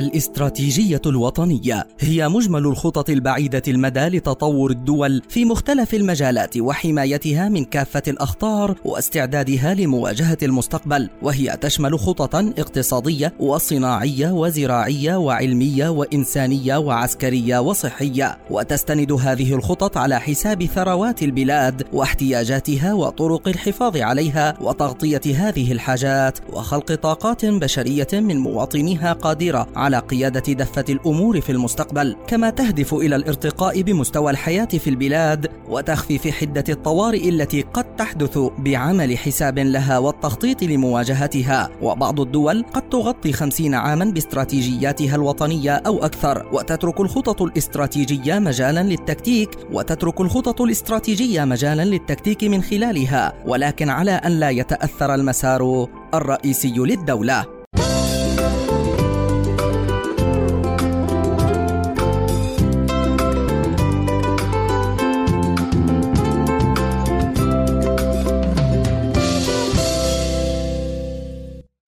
الاستراتيجية الوطنية. هي مجمل الخطط البعيدة المدى لتطور الدول في مختلف المجالات وحمايتها من كافة الأخطار واستعدادها لمواجهة المستقبل، وهي تشمل خططا اقتصادية وصناعية وزراعية وعلمية وإنسانية وعسكرية وصحية، وتستند هذه الخطط على حساب ثروات البلاد واحتياجاتها وطرق الحفاظ عليها وتغطية هذه الحاجات وخلق طاقات بشرية من مواطنيها قادرة على قيادة دفة الأمور في المستقبل، كما تهدف إلى الارتقاء بمستوى الحياة في البلاد وتخفيف حدة الطوارئ التي قد تحدث بعمل حساب لها والتخطيط لمواجهتها، وبعض الدول قد تغطي خمسين عاما باستراتيجياتها الوطنية أو أكثر، وتترك الخطط الاستراتيجية مجالا للتكتيك، وتترك الخطط الاستراتيجية مجالا للتكتيك من خلالها، ولكن على أن لا يتأثر المسار الرئيسي للدولة.